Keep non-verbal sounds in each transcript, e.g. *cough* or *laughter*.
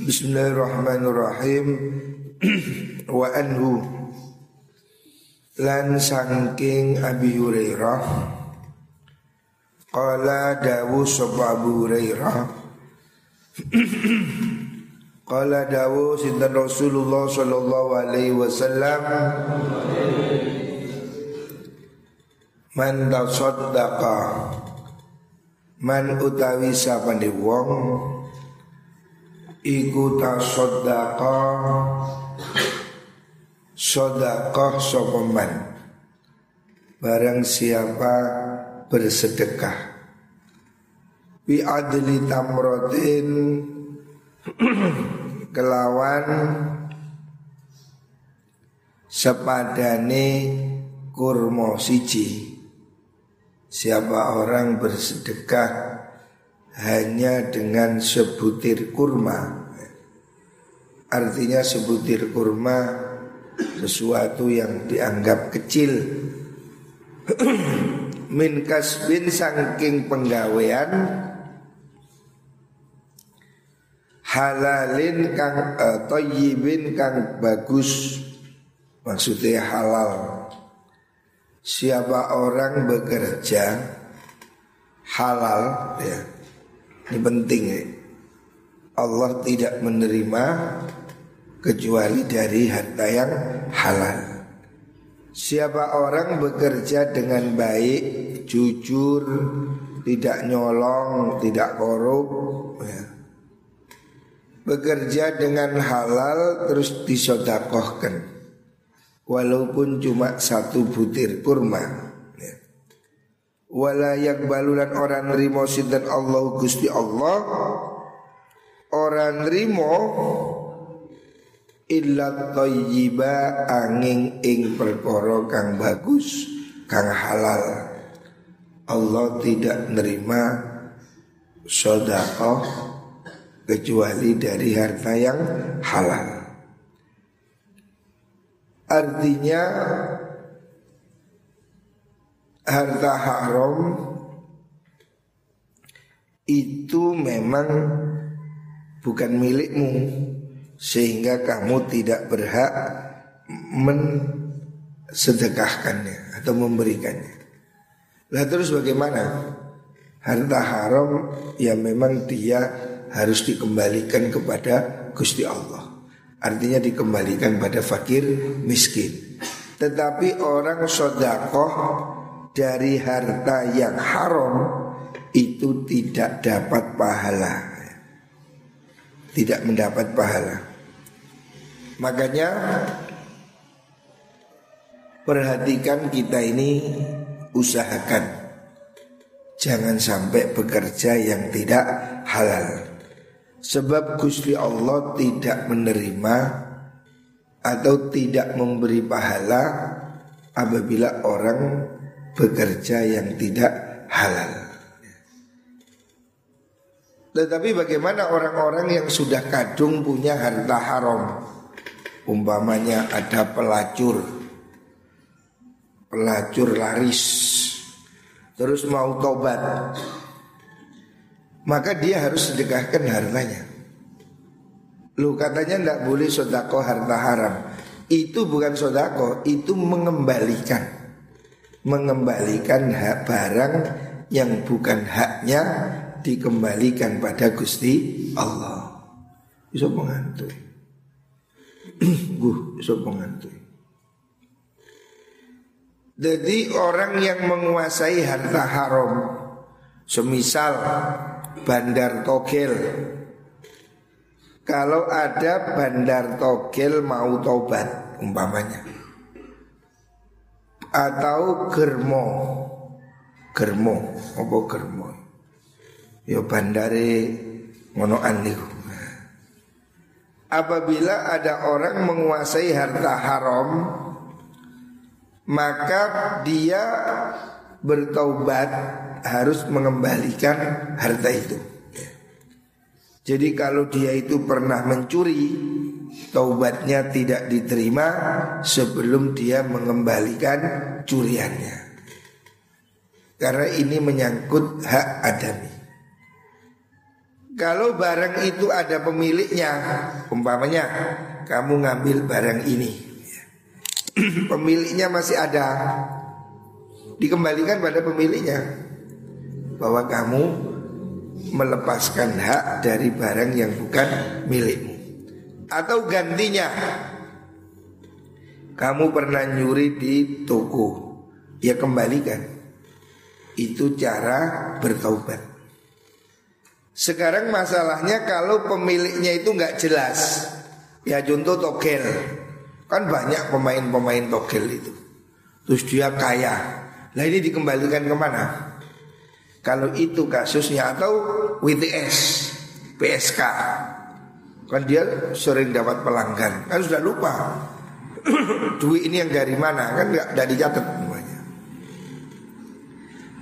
Bismillahirrahmanirrahim. *clears throat* Wa anhu. Lan sangking Abi Hurairah. Qala dawu sopa Abu Hurairah. *clears throat* Qala dawu sintan Rasulullah sallallahu alaihi wasallam? Man tasaddaqa. Man utawi sapane wong Iku tasaddaqa Sodakoh sopeman Barang siapa bersedekah? Bi adli tamrotin. *clears throat* Kelawan Sepadane kurmo siji. Siapa orang bersedekah Hanya dengan sebutir kurma. Artinya sebutir kurma sesuatu yang dianggap kecil. *clears throat* Min kasbin saking penggawean halalin kang uh, toyibin kang bagus. Maksudnya halal. Siapa orang bekerja halal ya ini penting ya Allah tidak menerima kecuali dari harta yang halal. Siapa orang bekerja dengan baik, jujur, tidak nyolong, tidak korup, ya. bekerja dengan halal terus disodakohkan, walaupun cuma satu butir kurma. Walayak balulan orang nerimo sinten Allah gusti Allah, orang nerimo illa thayyiba angin ing perkara kang bagus kang halal. Allah tidak nerima sodakoh kecuali dari harta yang halal. Artinya harta haram itu memang bukan milikmu sehingga kamu tidak berhak mensedekahkannya atau memberikannya. Lah terus bagaimana? Harta haram yang memang dia harus dikembalikan kepada Gusti Allah. Artinya dikembalikan pada fakir miskin. Tetapi orang sodakoh dari harta yang haram itu tidak dapat pahala. Tidak mendapat pahala. Makanya perhatikan kita ini usahakan jangan sampai bekerja yang tidak halal. Sebab Gusti Allah tidak menerima atau tidak memberi pahala apabila orang bekerja yang tidak halal. Tetapi bagaimana orang-orang yang sudah kadung punya harta haram? Umpamanya ada pelacur. Pelacur laris. Terus mau tobat Maka dia harus sedekahkan hartanya. Lu katanya tidak boleh sodako harta haram. Itu bukan sodako Itu mengembalikan Mengembalikan hak barang Yang bukan haknya Dikembalikan pada Gusti Allah. Bisa mengantui *clears throat* Guh, sapa Jadi orang yang menguasai harta haram Semisal bandar togel Kalau ada bandar togel mau tobat umpamanya Atau germo. Germo, apa germo? Ya bandare ngonoan niku. Apabila ada orang menguasai harta haram maka dia bertaubat harus mengembalikan harta itu. Jadi kalau dia itu pernah mencuri, taubatnya tidak diterima sebelum dia mengembalikan curiannya. Karena ini menyangkut hak adami. Kalau barang itu ada pemiliknya, umpamanya kamu ngambil barang ini, *clears throat* pemiliknya masih ada, dikembalikan pada pemiliknya bahwa kamu melepaskan hak dari barang yang bukan milikmu. Atau gantinya kamu pernah nyuri di toko. Ya kembalikan. Itu cara bertaubat. Sekarang masalahnya kalau pemiliknya itu nggak jelas. Ya contoh togel. Kan banyak pemain-pemain togel itu. Terus dia kaya. Nah ini dikembalikan ke mana? Kalau itu kasusnya atau WTS, PSK Kan dia sering dapat pelanggan. Kan sudah lupa. *coughs* Duit ini yang dari mana? Kan nggak dari dicatat semuanya.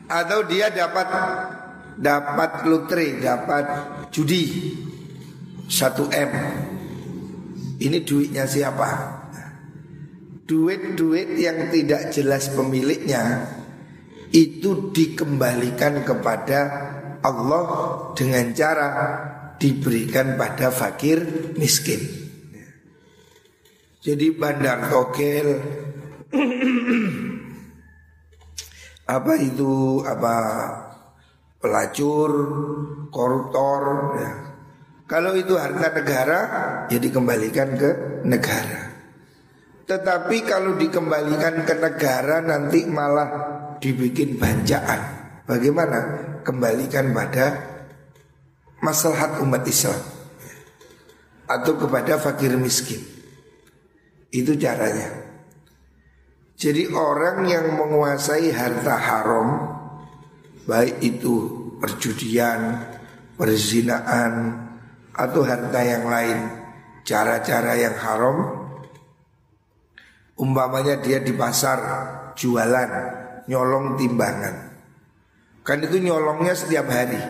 Atau dia dapat Dapat lotre Dapat judi. 1 M. Ini duitnya siapa? Duit-duit yang tidak jelas pemiliknya itu dikembalikan kepada Allah dengan cara diberikan pada fakir miskin. Jadi bandar togel *clears throat* apa itu apa pelacur, koruptor ya. Kalau itu harta negara ya dikembalikan ke negara. Tetapi kalau dikembalikan ke negara nanti malah dibikin banjaan. Bagaimana? Kembalikan pada maslahat umat Islam atau kepada fakir miskin. Itu caranya. Jadi orang yang menguasai harta haram baik itu perjudian, perzinaan atau harta yang lain, cara-cara yang haram umpamanya dia di pasar jualan nyolong timbangan. Kan itu nyolongnya setiap hari.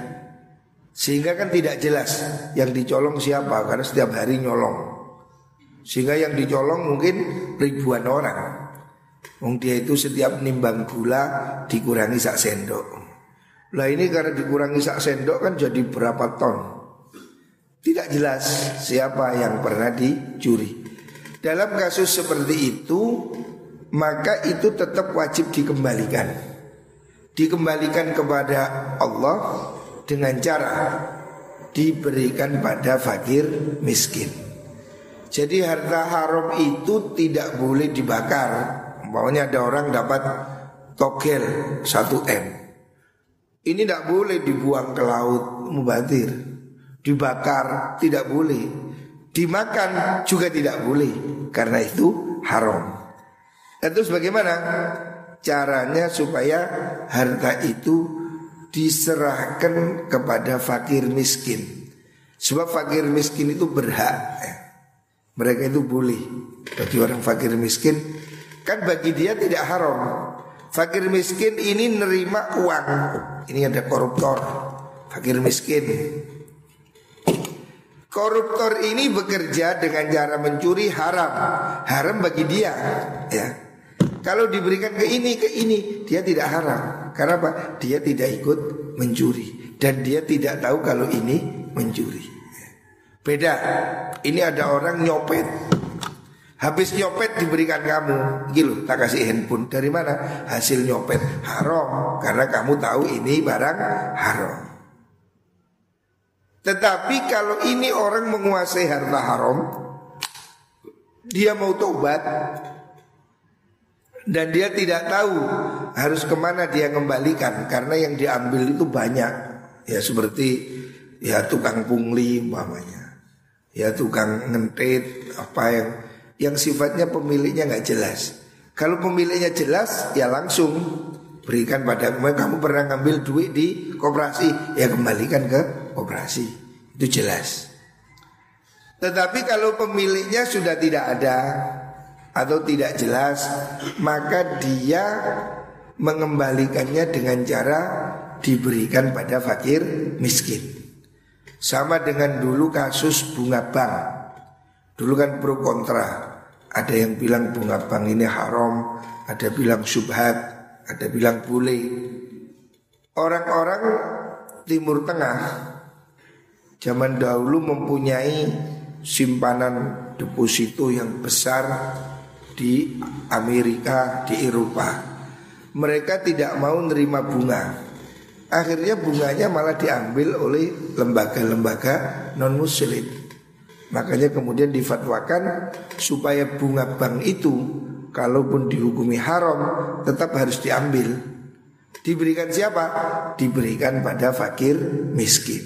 Sehingga kan tidak jelas yang dicolong siapa karena setiap hari nyolong. Sehingga yang dicolong mungkin ribuan orang. Wong dia itu setiap nimbang gula dikurangi sak sendok. Lah ini karena dikurangi sak sendok kan jadi berapa ton. Tidak jelas siapa yang pernah dicuri. Dalam kasus seperti itu maka itu tetap wajib dikembalikan. Dikembalikan kepada Allah dengan cara diberikan pada fakir miskin. Jadi harta haram itu tidak boleh dibakar. Maunya ada orang dapat togel 1 M. Ini tidak boleh dibuang ke laut mubadir. Dibakar tidak boleh. Dimakan juga tidak boleh karena itu haram. Dan terus bagaimana caranya supaya harta itu diserahkan kepada fakir miskin. Sebab fakir miskin itu berhak. Mereka itu boleh bagi orang fakir miskin kan bagi dia tidak haram. Fakir miskin ini nerima uang. Ini ada koruptor. Fakir miskin. Koruptor ini bekerja dengan cara mencuri haram. Haram bagi dia, ya. Kalau diberikan ke ini, ke ini, dia tidak haram. Karena apa? Dia tidak ikut mencuri dan dia tidak tahu kalau ini mencuri. Beda. Ini ada orang nyopet. Habis nyopet diberikan kamu, gitu, tak kasih handphone. Dari mana? Hasil nyopet haram karena kamu tahu ini barang haram. Tetapi kalau ini orang menguasai harta haram, dia mau tobat, dan dia tidak tahu harus ke mana dia kembalikan karena yang diambil itu banyak. Ya seperti ya tukang pungli umpamanya. Ya tukang ngentit apa yang yang sifatnya pemiliknya nggak jelas. Kalau pemiliknya jelas ya langsung berikan pada kamu pernah ngambil duit di koperasi? Ya kembalikan ke koperasi. Itu jelas. Tetapi kalau pemiliknya sudah tidak ada atau tidak jelas maka dia mengembalikannya dengan cara diberikan pada fakir miskin. Sama dengan dulu kasus bunga bank. Dulu kan pro kontra. Ada yang bilang bunga bank ini haram, ada bilang subhat, ada bilang boleh. Orang-orang Timur Tengah zaman dahulu mempunyai simpanan deposito yang besar di Amerika, di Eropa. Mereka tidak mau nerima bunga. Akhirnya bunganya malah diambil oleh lembaga-lembaga non-muslim. Makanya kemudian difatwakan supaya bunga bank itu kalaupun dihukumi haram tetap harus diambil. Diberikan siapa? Diberikan pada fakir miskin.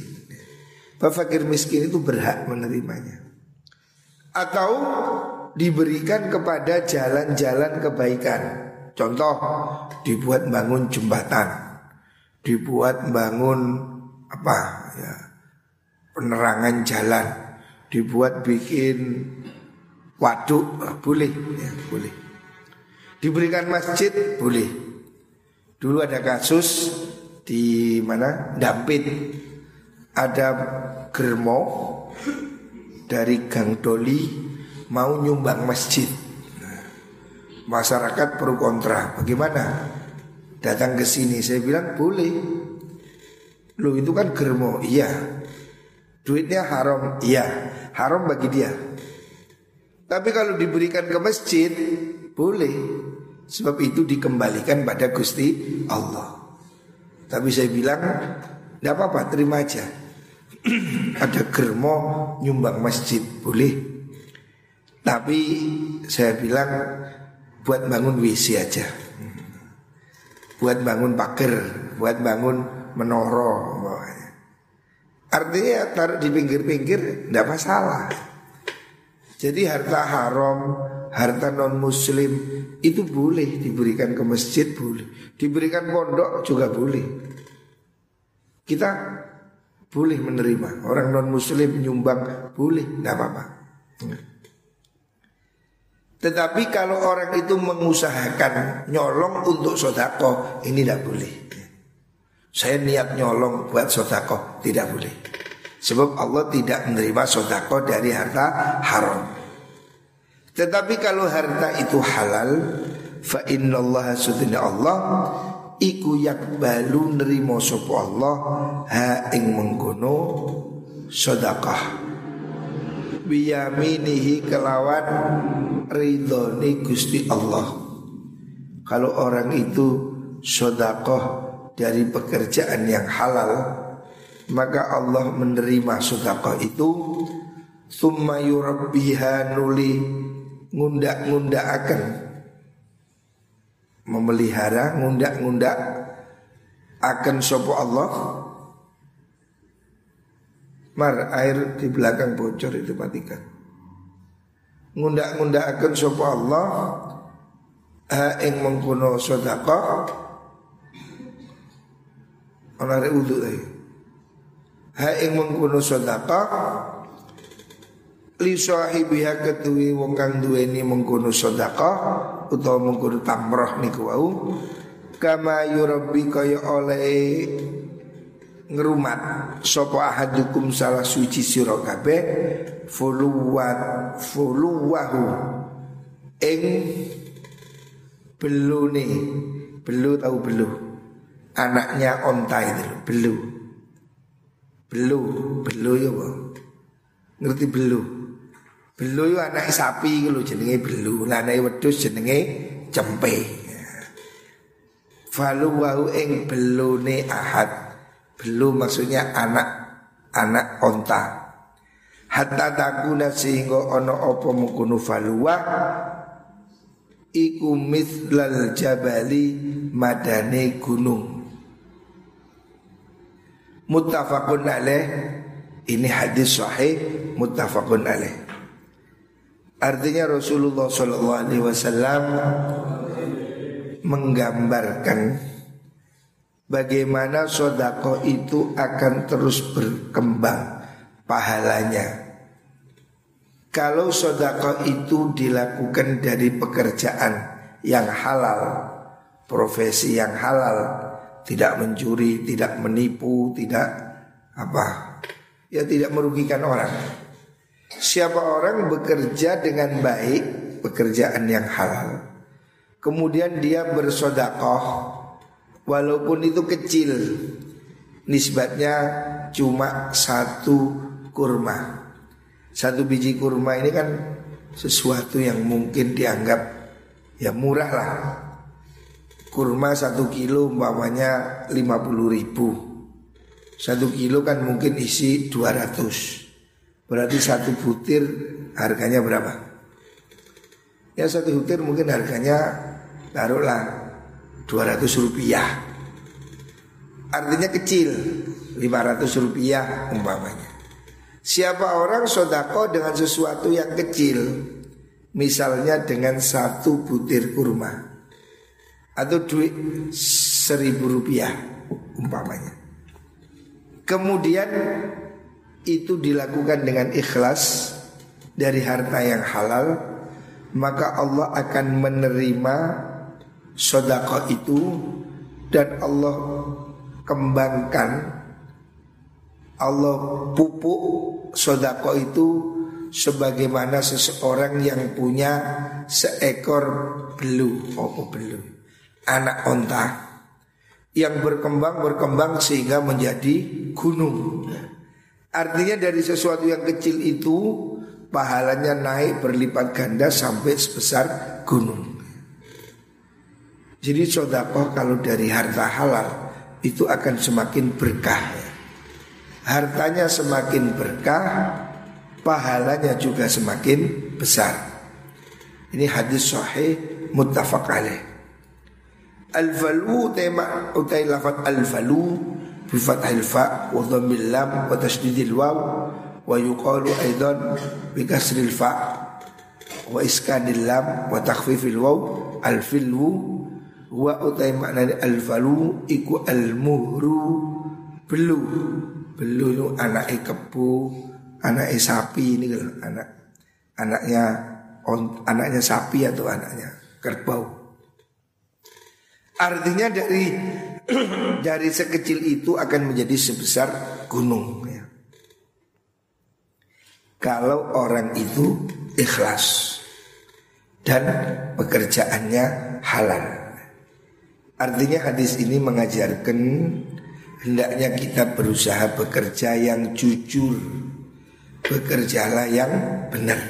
Fakir miskin itu berhak menerimanya. Atau diberikan kepada jalan-jalan kebaikan. Contoh, dibuat bangun jembatan dibuat bangun apa ya penerangan jalan, dibuat bikin waduk boleh ya boleh. Diberikan masjid boleh. Dulu ada kasus di mana Dampit ada germo dari Gang Doli mau nyumbang masjid. Nah, masyarakat pro kontra. Bagaimana? datang ke sini saya bilang boleh. Lu itu kan germo iya. Duitnya haram iya. Haram bagi dia. Tapi kalau diberikan ke masjid boleh. Sebab itu dikembalikan pada Gusti Allah. Tapi saya bilang tidak apa-apa terima aja. *clears throat* Ada germo nyumbang masjid boleh tapi saya bilang buat bangun WC aja buat bangun pagar, buat bangun menoro. Artinya taruh di pinggir-pinggir tidak masalah. Jadi harta haram, harta non muslim itu boleh diberikan ke masjid boleh, diberikan pondok juga boleh. Kita boleh menerima orang non muslim menyumbang boleh, tidak apa-apa. Tetapi kalau orang itu mengusahakan nyolong untuk sodako Ini tidak boleh. Saya niat nyolong buat sodako Tidak boleh. Sebab Allah tidak menerima sodako dari harta haram. Tetapi kalau harta itu halal Fa Allah sudina Allah Iku yakbalu nerimo Allah Ha ing mengkono sodakah biyaminihi kelawan ridhoni Gusti Allah. Kalau orang itu sodakoh dari pekerjaan yang halal, maka Allah menerima sodakoh itu. Thumma yurabbiha nuli ngundak-ngundak akan memelihara ngundak-ngundak akan sopo Allah Mar air di belakang bocor itu matikan. Ngundak-ngundak akan sopa Allah ha ing mengkuno sodako ana rek wudu Ha ing mengkuno sodako li sahibiha ketuwi wong kang duweni mengkuno sodako utawa mengkuno tamroh niku wau kama yurabbi kaya oleh ngerumat. Sopo ahadukum salah suci sira kabeh fuluwat fuluwahu. Ing belune. Belu tahu belu? Anaknya onta itu belu. Belu belu ya bang ngerti belu? Belu itu anak sapi gitu jenenge belu. Anak wedus jenenge cempe. Faluwahu ing belune ahad belum maksudnya anak anak onta. Hatta takuna sehingga ono opo mukunu falua iku mithlal jabali madane gunung. Muttafaqun alaih ini hadis sahih muttafaqun alaih. Artinya Rasulullah Shallallahu Alaihi Wasallam menggambarkan bagaimana sodako itu akan terus berkembang pahalanya. Kalau sodako itu dilakukan dari pekerjaan yang halal, profesi yang halal, tidak mencuri, tidak menipu, tidak apa, ya tidak merugikan orang. Siapa orang bekerja dengan baik, pekerjaan yang halal, kemudian dia bersodakoh, walaupun itu kecil nisbatnya cuma satu kurma. Satu biji kurma ini kan sesuatu yang mungkin dianggap ya murah lah. Kurma satu kilo umpamanya 50 ribu. Satu kilo kan mungkin isi 200. Berarti satu butir harganya berapa? Ya satu butir mungkin harganya taruhlah 200 rupiah. Artinya kecil, 500 rupiah umpamanya. Siapa orang sodako dengan sesuatu yang kecil Misalnya dengan satu butir kurma Atau duit seribu rupiah umpamanya Kemudian itu dilakukan dengan ikhlas Dari harta yang halal Maka Allah akan menerima sodako itu Dan Allah kembangkan Allah pupuk sodako itu sebagaimana seseorang yang punya seekor belu, oh belu, anak onta yang berkembang berkembang sehingga menjadi gunung. Artinya dari sesuatu yang kecil itu pahalanya naik berlipat ganda sampai sebesar gunung. Jadi sodako kalau dari harta halal itu akan semakin berkah hartanya semakin berkah, pahalanya juga semakin besar. Ini hadis sahih muttafaq alaih. Al-falu tema utai lafat al-falu bi fathil fa wa dhammil lam wa tasdidil waw wa yuqalu aidan bi kasril fa wa iskanil lam wa takhfifil waw al-filu wa utai maknanya al-falu iku al-muhru belu Belu itu anaknya kebu, anaknya sapi ini kan anak anaknya on, anaknya sapi atau anaknya kerbau. Artinya dari *clears throat* dari sekecil itu akan menjadi sebesar gunung. Ya. Kalau orang itu ikhlas dan pekerjaannya halal. Artinya hadis ini mengajarkan Hendaknya kita berusaha bekerja yang jujur. Bekerjalah yang benar.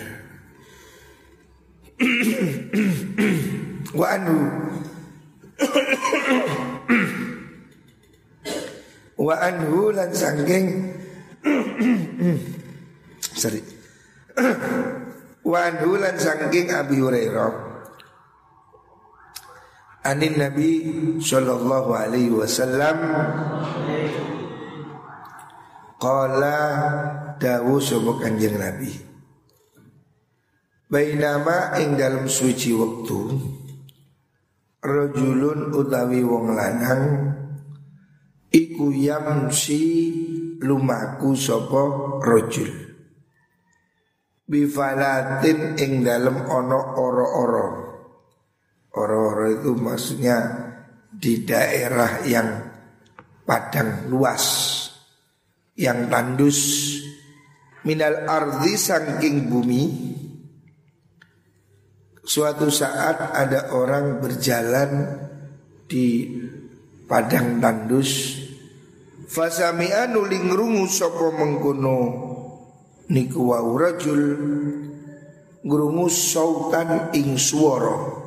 Wa anu Wa anhu lan sangking Sorry. Wa anhu lan sangking Abi Hurairah Anin Nabi Sallallahu Alaihi Wasallam. Qala dawu sobo kanjeng Nabi. Bainama ing dalam suci waktu Rajulun utawi wong lanang Iku yamsi lumaku sopo rojul Bifalatin ing dalam ono oro-oro Oro-oro itu maksudnya di daerah yang padang luas yang tandus. Minal ardi saking bumi suatu saat ada orang berjalan di padang tandus. Fasami'a nuling rungu sapa mengkono niku wa rajul ngrungu sautan ing swara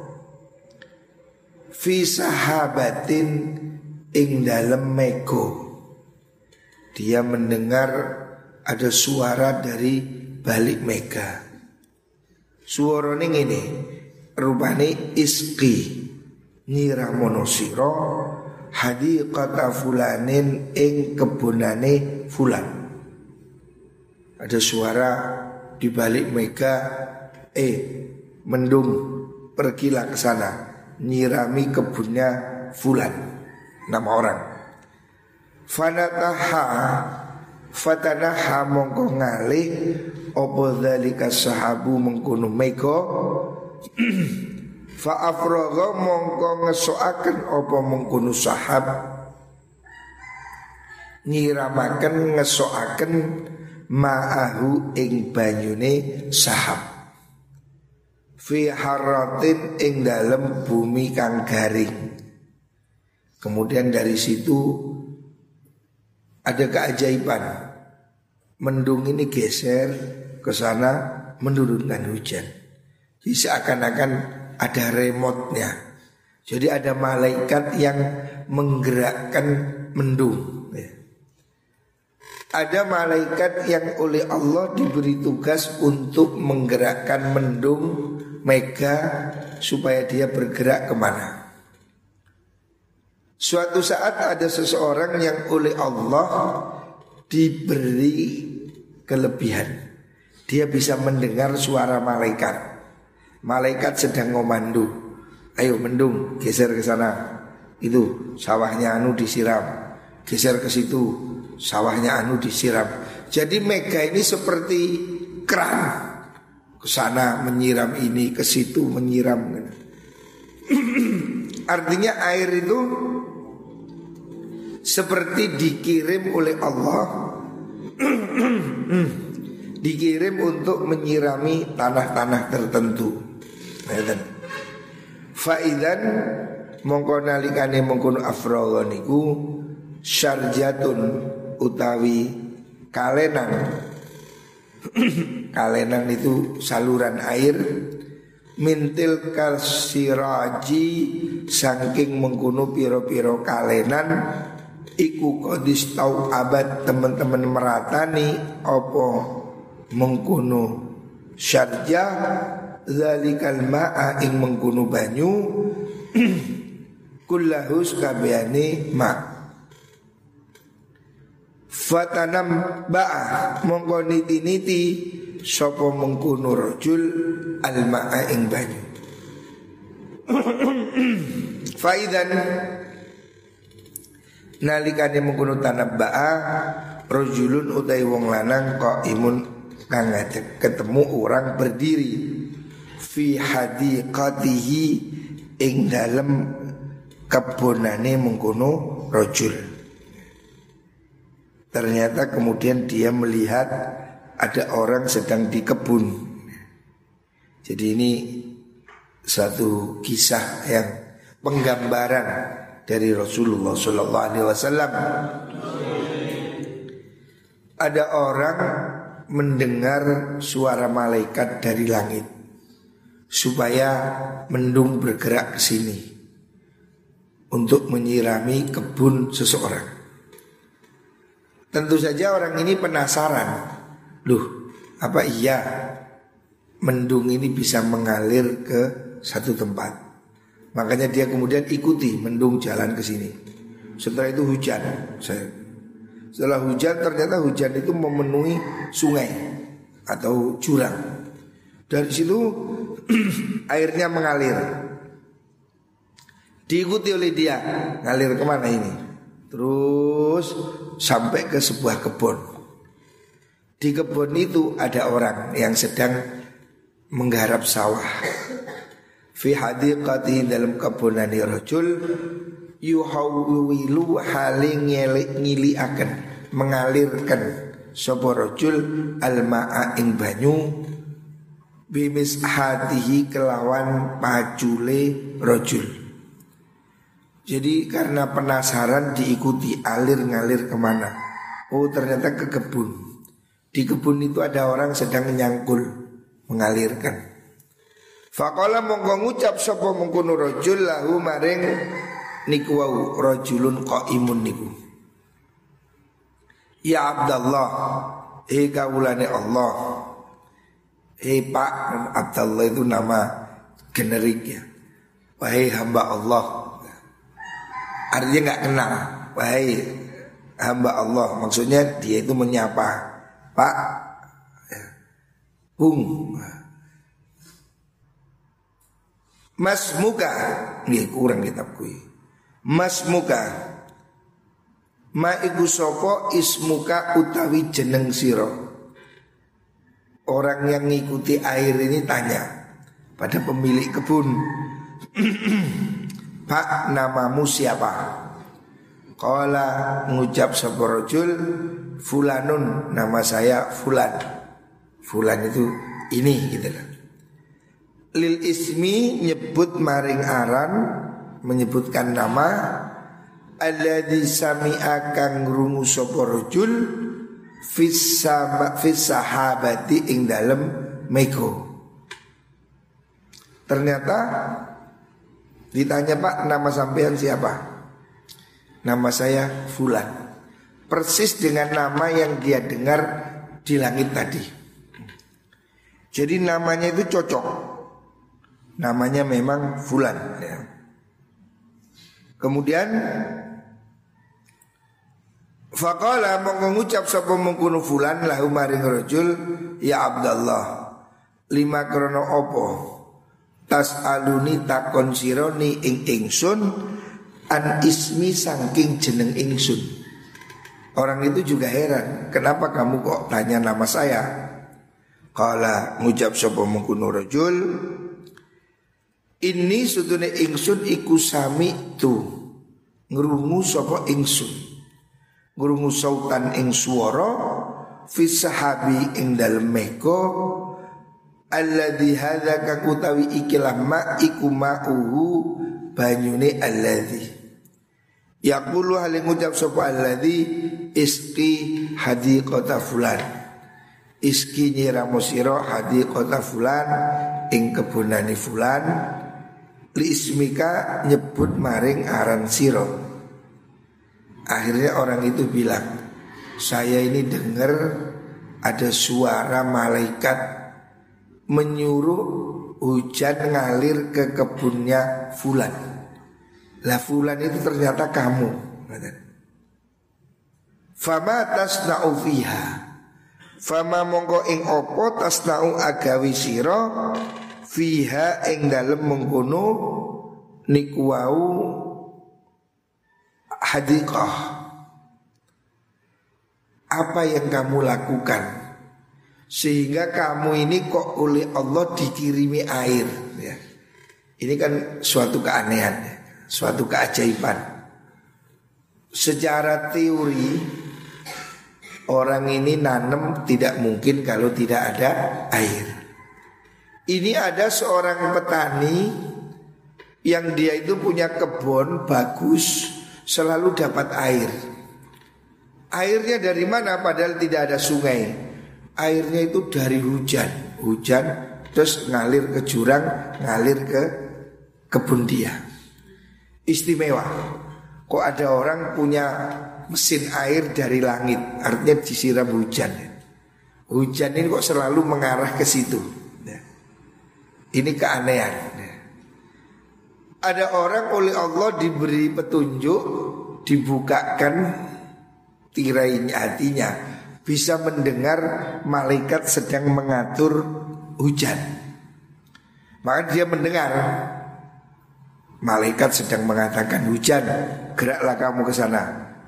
fi sahabatin ing dalem mego dia mendengar ada suara dari balik mega. Suara ini rupane iski nyiramono siro kata fulanin ing kebunane fulan. Ada suara di balik mega eh mendung pergilah ke sana nyirami kebunnya Fulan nama orang. Fanataha fatanaha mongko ngalih opo dzalika sahabu mengkono meko *clears throat* fa afragha mongko ngesoaken opo mengkono sahab? Nyiramaken ngesoaken ma'ahu ing banyune sahab fi haratin ing dalam bumi kang garing. Kemudian dari situ ada keajaiban. Mendung ini geser ke sana menurunkan hujan. Jadi seakan-akan ada remote-nya. Jadi ada malaikat yang menggerakkan mendung. Ada malaikat yang oleh Allah diberi tugas untuk menggerakkan mendung mega supaya dia bergerak ke mana. Suatu saat ada seseorang yang oleh Allah diberi kelebihan. Dia bisa mendengar suara malaikat. Malaikat sedang ngomando. Ayo mendung, geser ke sana. Itu sawahnya anu disiram. Geser ke situ, sawahnya anu disiram. Jadi mega ini seperti keran. Ke sana menyiram ini, ke situ menyiram. *clears throat* Artinya air itu seperti dikirim oleh Allah *clears throat* dikirim untuk menyirami tanah-tanah tertentu. Faidan mongko nalikane mengkono afroga syarjatun utawi kalenan. *clears throat* kalenan itu saluran air mintil kalsiraji saking mengkuno piro-piro kalenan iku kodis tau abad teman-teman meratani opo mengkuno syarjah zalikal ma'a ing mengkuno banyu *clears throat* kullahus kabehane ma fatanam ba'a mongko niti-niti sapa mengkuno rajul al ma'a ing banyu. *clears throat* Faidan nalikane mengkono tanabba'a rojulun utai wong lanang kok imun kang ketemu orang berdiri fi hadiqatihi ing dalem kebonane mengkono rojul ternyata kemudian dia melihat ada orang sedang di kebun jadi ini satu kisah yang penggambaran dari Rasulullah Sallallahu Alaihi Wasallam. Ada orang mendengar suara malaikat dari langit supaya mendung bergerak ke sini untuk menyirami kebun seseorang. Tentu saja orang ini penasaran, loh apa iya mendung ini bisa mengalir ke satu tempat? Makanya dia kemudian ikuti mendung jalan ke sini. Setelah itu hujan. Setelah hujan ternyata hujan itu memenuhi sungai atau jurang. Dari situ *clears throat* airnya mengalir. Diikuti oleh dia ngalir ke mana ini? Terus sampai ke sebuah kebun. Di kebun itu ada orang yang sedang menggarap sawah fi hadiqati dalam kebunani rajul yuhawwilu haling ngili akan mengalirkan sapa rajul almaa ing banyu bimis hatihi kelawan pacule rajul jadi karena penasaran diikuti alir ngalir ke mana Oh ternyata ke kebun Di kebun itu ada orang sedang nyangkul Mengalirkan Fakola mongko ngucap sapa mengkono rajul lahu maring niku wau rajulun qaimun niku. Ya Abdullah, he kawulane Allah. Hei Pak Abdullah itu nama generik ya. Wahai hamba Allah. Artinya nggak kenal. Wahai hamba Allah. Maksudnya dia itu menyapa. Pak, ya. Bung, Mas muka Nggih kurang kitab kui Mas muka Ma iku sopo ismuka utawi jeneng siro Orang yang ngikuti air ini tanya Pada pemilik kebun *clears throat* Pak namamu siapa? Kala ngucap rojul Fulanun nama saya Fulan Fulan itu ini gitu lah lil ismi nyebut maring aran menyebutkan nama alladzi sami'a kang rungu sapa rajul fis sahabati ing dalem meko. Ternyata ditanya Pak nama sampean siapa? Nama saya Fulan. Persis dengan nama yang dia dengar di langit tadi. Jadi namanya itu cocok. Namanya memang Fulan. Ya. Kemudian Faqala mengucap sapa mengkono fulan lahu maring rajul ya Abdullah lima krono opo tas aluni takon sironi ing ingsun an ismi sangking jeneng ingsun. Orang itu juga heran kenapa kamu kok tanya nama saya? Kala ngucap sapa mengkono rajul ini sutune ingsun iku sami tu ngrungu sapa ingsun. Ngrungu sautan ing swara fi sahabi ing dalem meko alladzi hadza kakutawi ikilah ma iku ma'uhu banyune alladzi yaqulu hal ngucap sapa alladzi iski hadiqata fulan. Iski nyiramu sira hadiqata fulan ing kebunane fulan. Li ismika nyebut maring aran sira. Akhirnya orang itu bilang Saya ini dengar ada suara malaikat Menyuruh hujan ngalir ke kebunnya Fulan. Lah Fulan itu ternyata kamu Fama tasna'u fiha. Fama mongko ing opo tasna'u agawi siro Fiha ing dalem mengkono Nikwau hadiqah. Apa yang kamu lakukan Sehingga kamu ini kok oleh Allah dikirimi air ya. Ini kan suatu keanehan ya. Suatu keajaiban Secara teori Orang ini nanam tidak mungkin kalau tidak ada air Ini ada seorang petani Yang dia itu punya kebun bagus selalu dapat air. Airnya dari mana padahal tidak ada sungai. Airnya itu dari hujan. Hujan terus ngalir ke jurang, ngalir ke kebun dia. Istimewa. Kok ada orang punya mesin air dari langit, artinya disiram hujan. Hujan ini kok selalu mengarah ke situ. Ini keanehan ada orang oleh Allah diberi petunjuk dibukakan tirai hatinya bisa mendengar malaikat sedang mengatur hujan. Maka dia mendengar malaikat sedang mengatakan hujan geraklah kamu ke sana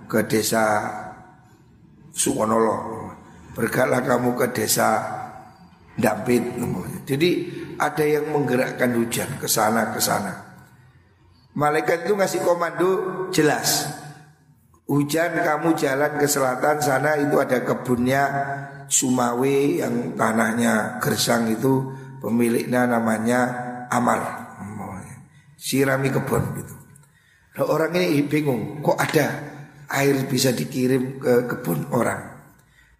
ke desa Sukonolo bergeraklah kamu ke desa Dampit jadi ada yang menggerakkan hujan ke sana ke sana. Malaikat itu ngasih komando jelas. Hujan kamu jalan ke selatan sana itu ada kebunnya Sumawe yang tanahnya gersang itu pemiliknya namanya Amar. Sirami kebun gitu. Nah, orang ini bingung, kok ada air bisa dikirim ke kebun orang.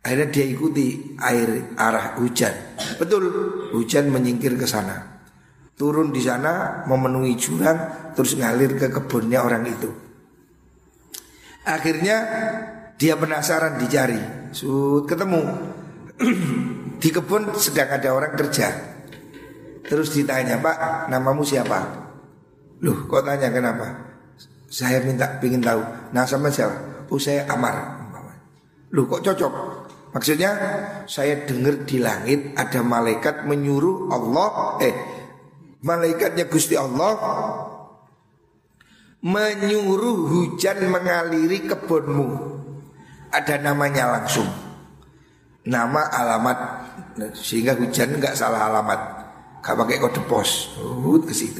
Akhirnya dia ikuti air arah hujan. Betul, hujan menyingkir ke sana turun di sana memenuhi jurang terus ngalir ke kebunnya orang itu. Akhirnya dia penasaran dicari, sud ketemu *clears throat* di kebun sedang ada orang kerja. Terus ditanya Pak, namamu siapa? Loh, kok tanya kenapa? Saya minta pingin tahu. Nah sama siapa? Oh saya Amar. Loh kok cocok? Maksudnya saya dengar di langit ada malaikat menyuruh Allah eh malaikatnya Gusti Allah menyuruh hujan mengaliri kebunmu. Ada namanya langsung. Nama alamat sehingga hujan nggak salah alamat. Gak pakai kode pos. Uh, ke situ.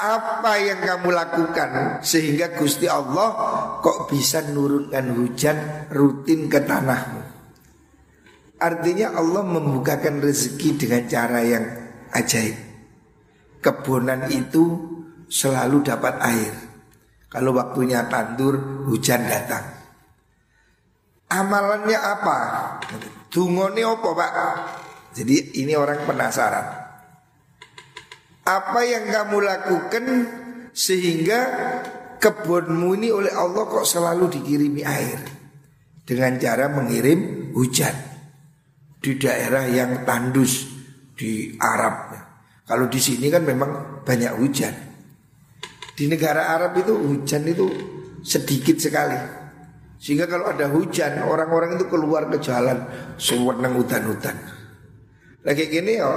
Apa yang kamu lakukan sehingga Gusti Allah kok bisa nurunkan hujan rutin ke tanahmu? Artinya Allah membukakan rezeki dengan cara yang ajaib. Kebunan itu selalu dapat air. Kalau waktunya tandur, hujan datang. Amalannya apa? Dungone apa pak? Jadi ini orang penasaran. Apa yang kamu lakukan sehingga kebunmu ini oleh Allah kok selalu dikirimi air dengan cara mengirim hujan di daerah yang tandus di Arab. Kalau di sini kan memang banyak hujan. Di negara Arab itu hujan itu sedikit sekali. Sehingga kalau ada hujan orang-orang itu keluar ke jalan sewenang hutan-hutan. Lagi gini ya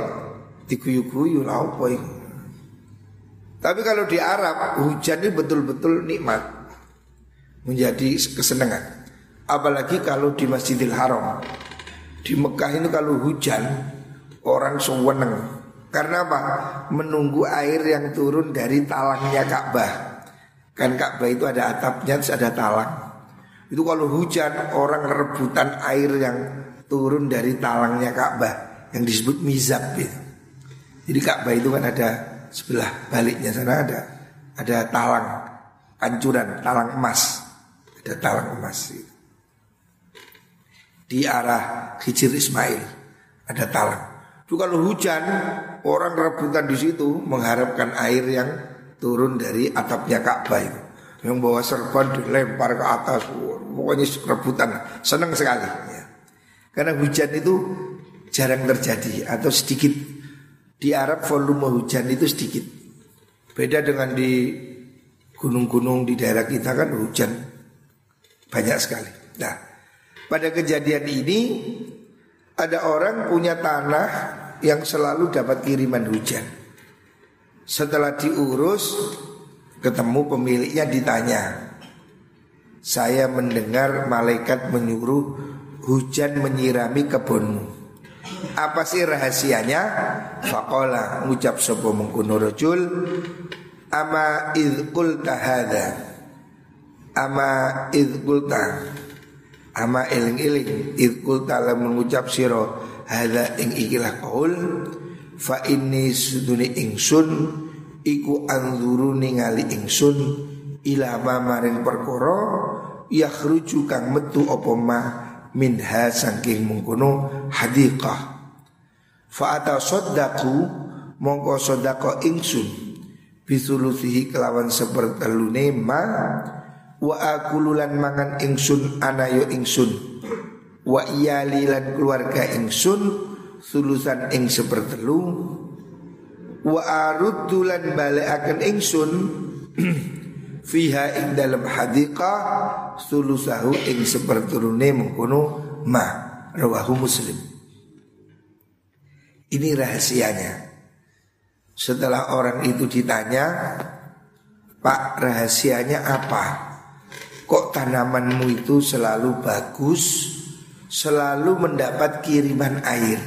diguyu-guyu lah apa itu. Tapi kalau di Arab hujan ini betul-betul nikmat menjadi kesenangan. Apalagi kalau di Masjidil Haram. Di Mekah ini kalau hujan orang seweneng. Karena apa? Menunggu air yang turun dari talangnya Ka'bah. Kan Ka'bah itu ada atapnya, ada talang. Itu kalau hujan orang rebutan air yang turun dari talangnya Ka'bah yang disebut mizab gitu. Jadi Ka'bah itu kan ada sebelah baliknya sana ada ada talang ancuran, talang emas. Ada talang emas itu. Di arah Hijir Ismail ada talang. Itu kalau hujan orang rebutan di situ mengharapkan air yang turun dari atapnya Ka'bah itu. Yang bawa serban dilempar ke atas, pokoknya rebutan, senang sekali. Ya. Karena hujan itu jarang terjadi atau sedikit di Arab volume hujan itu sedikit. Beda dengan di gunung-gunung di daerah kita kan hujan banyak sekali. Nah, pada kejadian ini ada orang punya tanah yang selalu dapat kiriman hujan. Setelah diurus, ketemu pemiliknya ditanya. Saya mendengar malaikat menyuruh hujan menyirami kebunmu. Apa sih rahasianya? Fakola ngucap sopo mengkuno rojul Ama idkul tahada Ama idkul ta Ama iling iling idkul ta'ala mengucap siro Hada ing ikilah kaul Fa ini suduni ingsun Iku anzuru ningali ingsun Ila ma maring perkoro Yakhruju kang metu opoma minha saking mengkono hadiqah. Fa ata saddaku mongko sedako ingsun bisulusihi kelawan sepertelune ma wa akululan mangan ingsun anayo ingsun wa iyalilan keluarga ingsun sulusan ing sepertelu. Wa aruddulan balekaken ingsun *clears throat* fiha ing dalam hadiqah sulusahu ing seperturune mengkono ma rawahu muslim. Ini rahasianya. Setelah orang itu ditanya Pak rahasianya apa? Kok tanamanmu itu selalu bagus selalu mendapat kiriman air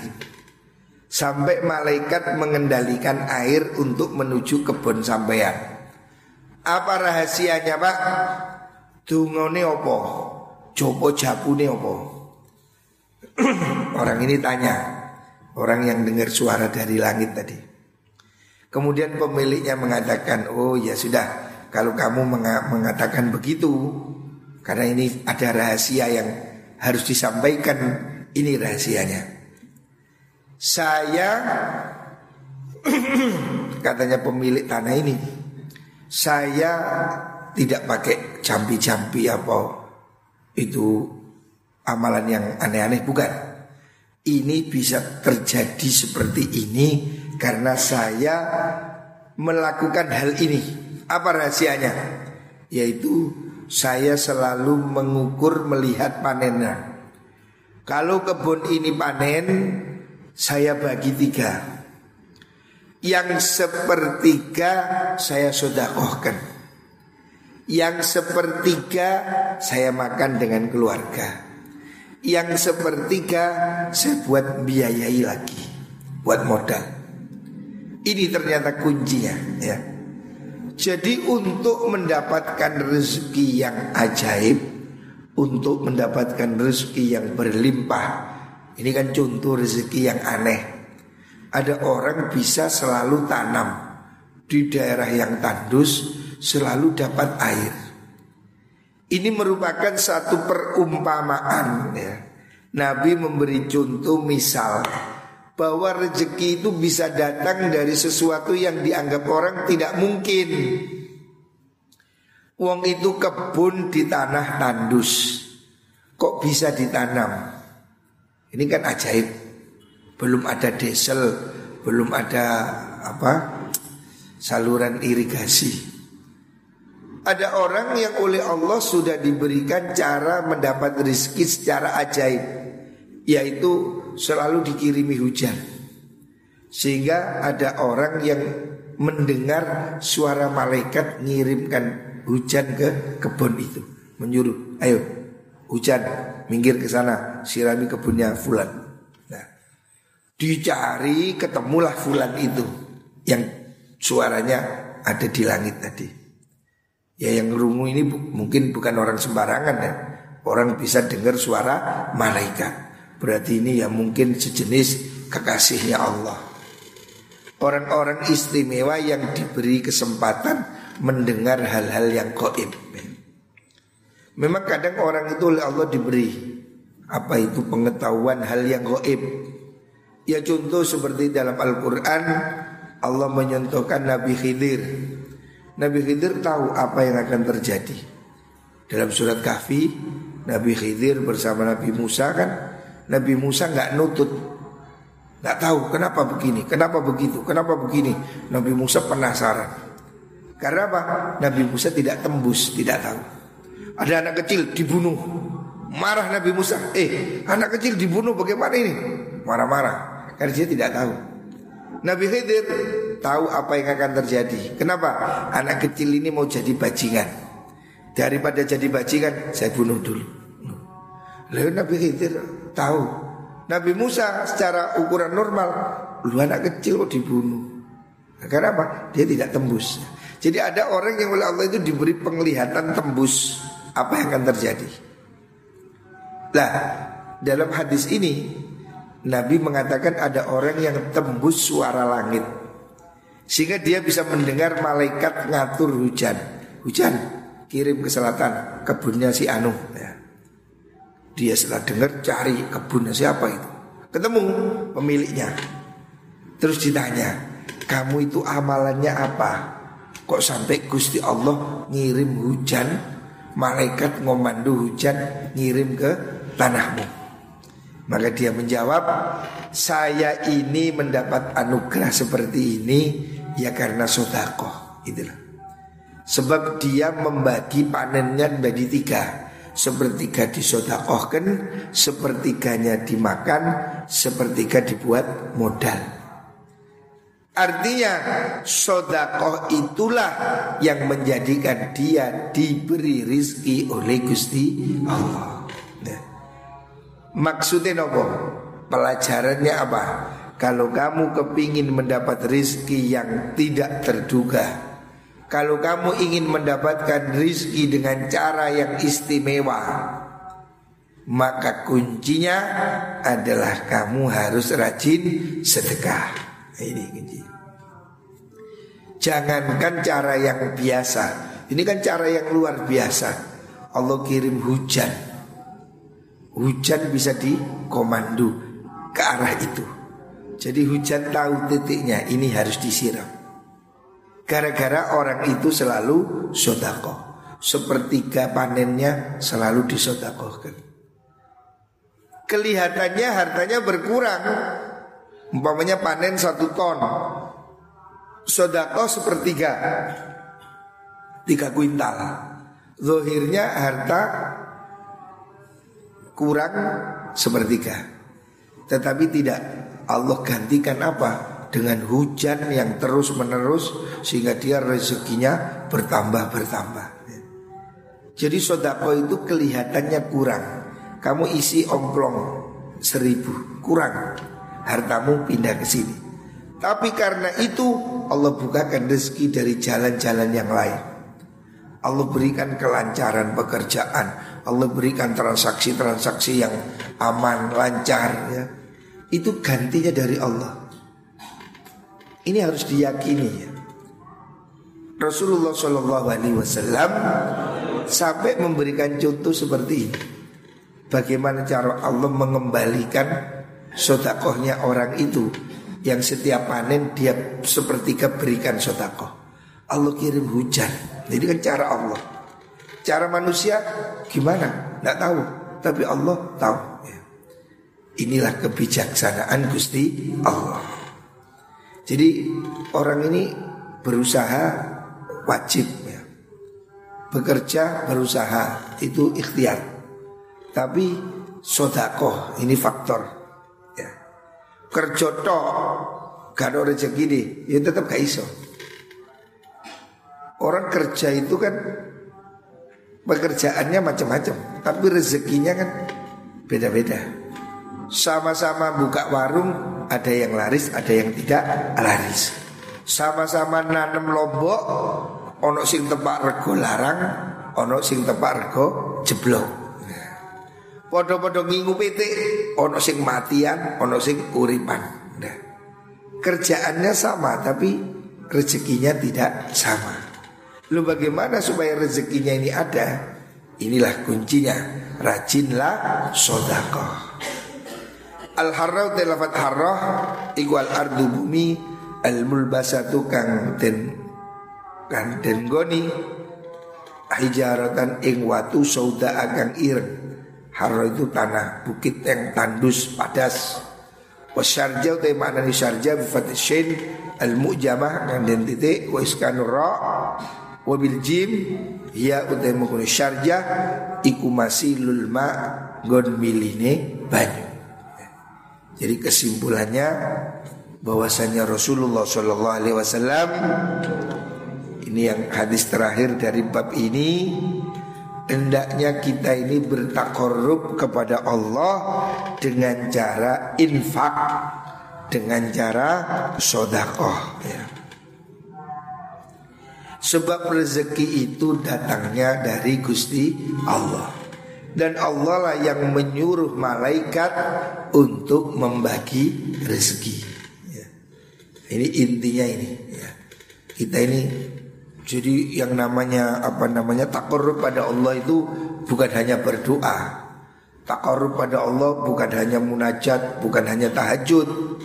sampai malaikat mengendalikan air untuk menuju kebun sampean apa rahasianya pak? Dungone opo? Jopo japune opo? *clears throat* Orang ini tanya Orang yang dengar suara dari langit tadi Kemudian pemiliknya mengatakan Oh ya sudah Kalau kamu mengatakan begitu Karena ini ada rahasia yang harus disampaikan Ini rahasianya Saya *clears throat* Katanya pemilik tanah ini saya tidak pakai campi-campi apa itu amalan yang aneh-aneh bukan. Ini bisa terjadi seperti ini karena saya melakukan hal ini. Apa rahasianya? Yaitu saya selalu mengukur melihat panennya. Kalau kebun ini panen, saya bagi tiga. Yang sepertiga saya sodakohkan Yang sepertiga saya makan dengan keluarga Yang sepertiga saya buat biayai lagi Buat modal Ini ternyata kuncinya ya Jadi untuk mendapatkan rezeki yang ajaib Untuk mendapatkan rezeki yang berlimpah Ini kan contoh rezeki yang aneh ada orang bisa selalu tanam di daerah yang tandus selalu dapat air. Ini merupakan satu perumpamaan ya. Nabi memberi contoh misal bahwa rezeki itu bisa datang dari sesuatu yang dianggap orang tidak mungkin. Uang itu kebun di tanah tandus. Kok bisa ditanam? Ini kan ajaib. Belum ada desel, belum ada apa? saluran irigasi. Ada orang yang oleh Allah sudah diberikan cara mendapat rezeki secara ajaib Yaitu selalu dikirimi hujan. Sehingga ada orang yang mendengar suara malaikat ngirimkan hujan ke kebun itu. Menyuruh, ayo hujan minggir ke sana sirami kebunnya fulan. Nah dicari ketemulah fulan itu Yang suaranya ada di langit tadi. Ya yang rungu ini bu mungkin bukan orang sembarangan ya. Orang bisa dengar suara malaikat Berarti ini ya mungkin sejenis kekasihnya Allah. Orang-orang istimewa yang diberi kesempatan mendengar hal-hal yang goib. Memang kadang orang itu oleh Allah diberi. Apa itu pengetahuan hal yang goib? Ya contoh seperti dalam Al-Quran Allah menyentuhkan Nabi Khidir. Nabi Khidir tahu apa yang akan terjadi. Dalam surat Kahfi, Nabi Khidir bersama Nabi Musa kan, Nabi Musa nggak nutut, nggak tahu kenapa begini, kenapa begitu, kenapa begini. Nabi Musa penasaran. Karena apa? Nabi Musa tidak tembus, tidak tahu. Ada anak kecil dibunuh, marah Nabi Musa. Eh, anak kecil dibunuh bagaimana ini? Marah-marah, karena dia tidak tahu. Nabi Khidir tahu apa yang akan terjadi. Kenapa? Anak kecil ini mau jadi bajingan. Daripada jadi bajingan, saya bunuh dulu. Lalu Nabi Khidir tahu. Nabi Musa secara ukuran normal, lu anak kecil kok dibunuh. Nah, karena apa? Dia tidak tembus. Jadi ada orang yang oleh Allah itu diberi penglihatan tembus apa yang akan terjadi. Lah, dalam hadis ini Nabi mengatakan ada orang yang tembus suara langit. Sehingga dia bisa mendengar malaikat ngatur hujan Hujan kirim ke selatan kebunnya si Anu ya. Dia setelah dengar cari kebunnya siapa itu. Ketemu pemiliknya. Terus ditanya Kamu itu amalannya apa? Kok sampai Gusti Allah ngirim hujan? Malaikat ngomando hujan Ngirim ke tanahmu. Maka dia menjawab Saya ini mendapat anugerah seperti ini Ya karena sodakoh. Itulah. Sebab dia membagi panennya menjadi tiga Sepertiga disodakohkan Sepertiganya dimakan Sepertiga dibuat modal Artinya sodakoh itulah yang menjadikan dia diberi rizki oleh Gusti Allah. Nah. Maksudnya apa? Pelajarannya apa? Kalau kamu kepingin mendapat rizki yang tidak terduga Kalau kamu ingin mendapatkan rizki dengan cara yang istimewa Maka kuncinya adalah kamu harus rajin sedekah. Ini kunci. Jangankan cara yang biasa. Ini kan cara yang luar biasa. Allah kirim hujan. Hujan bisa dikomando ke arah itu. Jadi hujan tahu titiknya ini harus disiram. Gara-gara orang itu selalu sodako. Sepertiga panennya selalu disodakohkan. Kelihatannya hartanya berkurang. Umpamanya panen satu ton. Sodako sepertiga. Tiga kuintal. Zohirnya harta kurang sepertiga. Tetapi tidak Allah gantikan apa? Dengan hujan yang terus menerus sehingga dia rezekinya bertambah bertambah. Jadi sodako itu kelihatannya kurang. Kamu isi omplong seribu kurang, hartamu pindah ke sini. Tapi karena itu Allah bukakan rezeki dari jalan-jalan yang lain. Allah berikan kelancaran pekerjaan, Allah berikan transaksi-transaksi yang aman, lancar ya itu gantinya dari Allah. Ini harus diyakini ya. Rasulullah Shallallahu Alaihi Wasallam sampai memberikan contoh seperti ini. Bagaimana cara Allah mengembalikan sodakohnya orang itu yang setiap panen dia sepertiga berikan sodakoh. Allah kirim hujan. Jadi kan cara Allah. Cara manusia gimana? Tidak tahu. Tapi Allah tahu. Ya. Inilah kebijaksanaan Gusti Allah. Jadi orang ini berusaha wajib ya. Bekerja berusaha itu ikhtiar. Tapi sodakoh ini faktor. Ya. Kerja tok gak ada rezeki nih, ya tetap gak iso. Orang kerja itu kan pekerjaannya macam-macam, tapi rezekinya kan beda-beda. Sama-sama buka warung, ada yang laris, ada yang tidak laris. Sama-sama nanam lombok, ono sing tepak rego larang, ono sing tepak rego jeblok. Podo-podo ngingu PT, ono sing matian, ono sing uripan. Nah, kerjaannya sama, tapi rezekinya tidak sama. Lu bagaimana supaya rezekinya ini ada? Inilah kuncinya. Rajinlah sodakoh. Al harrau telafat harrah igual ardu bumi al mulbasatu kang den kang den goni hijaratan ing watu sauda agang ireng. Harra itu tanah bukit yang tandus padas. Wasyarja utai makna ni syarja bifat shin al mujamah kang den titik wa iskanur ra Wabil jim ya utai mengkono syarjah iku masilul ma gon miline banyu. Jadi kesimpulannya bahwasanya Rasulullah Shallallahu Alaihi Wasallam ini yang hadis terakhir dari bab ini hendaknya kita ini bertakorup kepada Allah dengan cara infak dengan cara sodakoh ya. Sebab rezeki itu datangnya dari Gusti Allah Dan Allah lah yang menyuruh malaikat untuk membagi rezeki ya. Ini intinya ini ya. Kita ini jadi yang namanya apa namanya takarrub pada Allah itu bukan hanya berdoa. Takarrub pada Allah bukan hanya munajat, bukan hanya tahajud,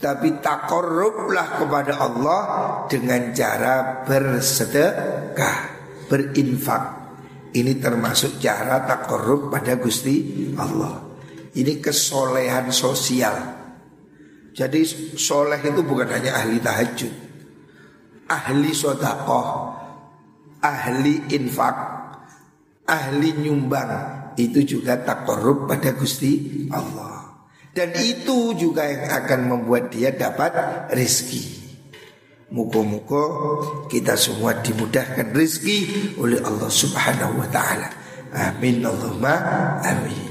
tapi takorublah kepada Allah dengan cara bersedekah, berinfak. Ini termasuk cara takorub pada Gusti Allah. Ini kesolehan sosial. Jadi soleh itu bukan hanya ahli tahajud, ahli sodakoh, ahli infak, ahli nyumbang. Itu juga takorub pada Gusti Allah. Dan itu juga yang akan membuat dia dapat rizki Muka-muka kita semua dimudahkan rizki oleh Allah subhanahu wa ta'ala. Amin Allahumma amin